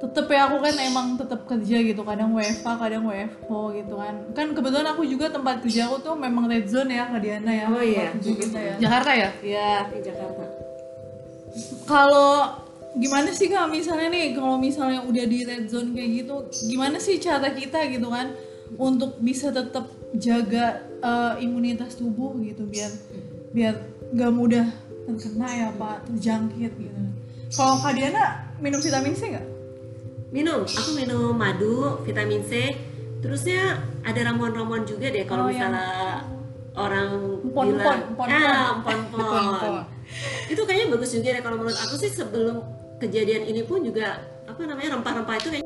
tetep ya aku kan emang tetap kerja gitu kadang WFA kadang WFO gitu kan. Kan kebetulan aku juga tempat kerja aku tuh memang red zone ya Kak Diana ya. Oh, iya. kita ya. Jakarta ya? Ya di Jakarta. Kalau gimana sih kak misalnya nih kalau misalnya udah di red zone kayak gitu gimana sih cara kita gitu kan untuk bisa tetap jaga eh, imunitas tubuh gitu biar biar nggak mudah terkena ya pak terjangkit gitu. Kalau kak Diana minum vitamin C nggak minum aku minum madu vitamin C terusnya ada ramuan-ramuan juga deh Oh, kalau yang misalnya orang empon-empon, bilang empon-empon. ah Empon-empon. itu kayaknya bagus juga deh kalau menurut aku sih sebelum kejadian ini pun juga apa namanya rempah-rempah itu kayak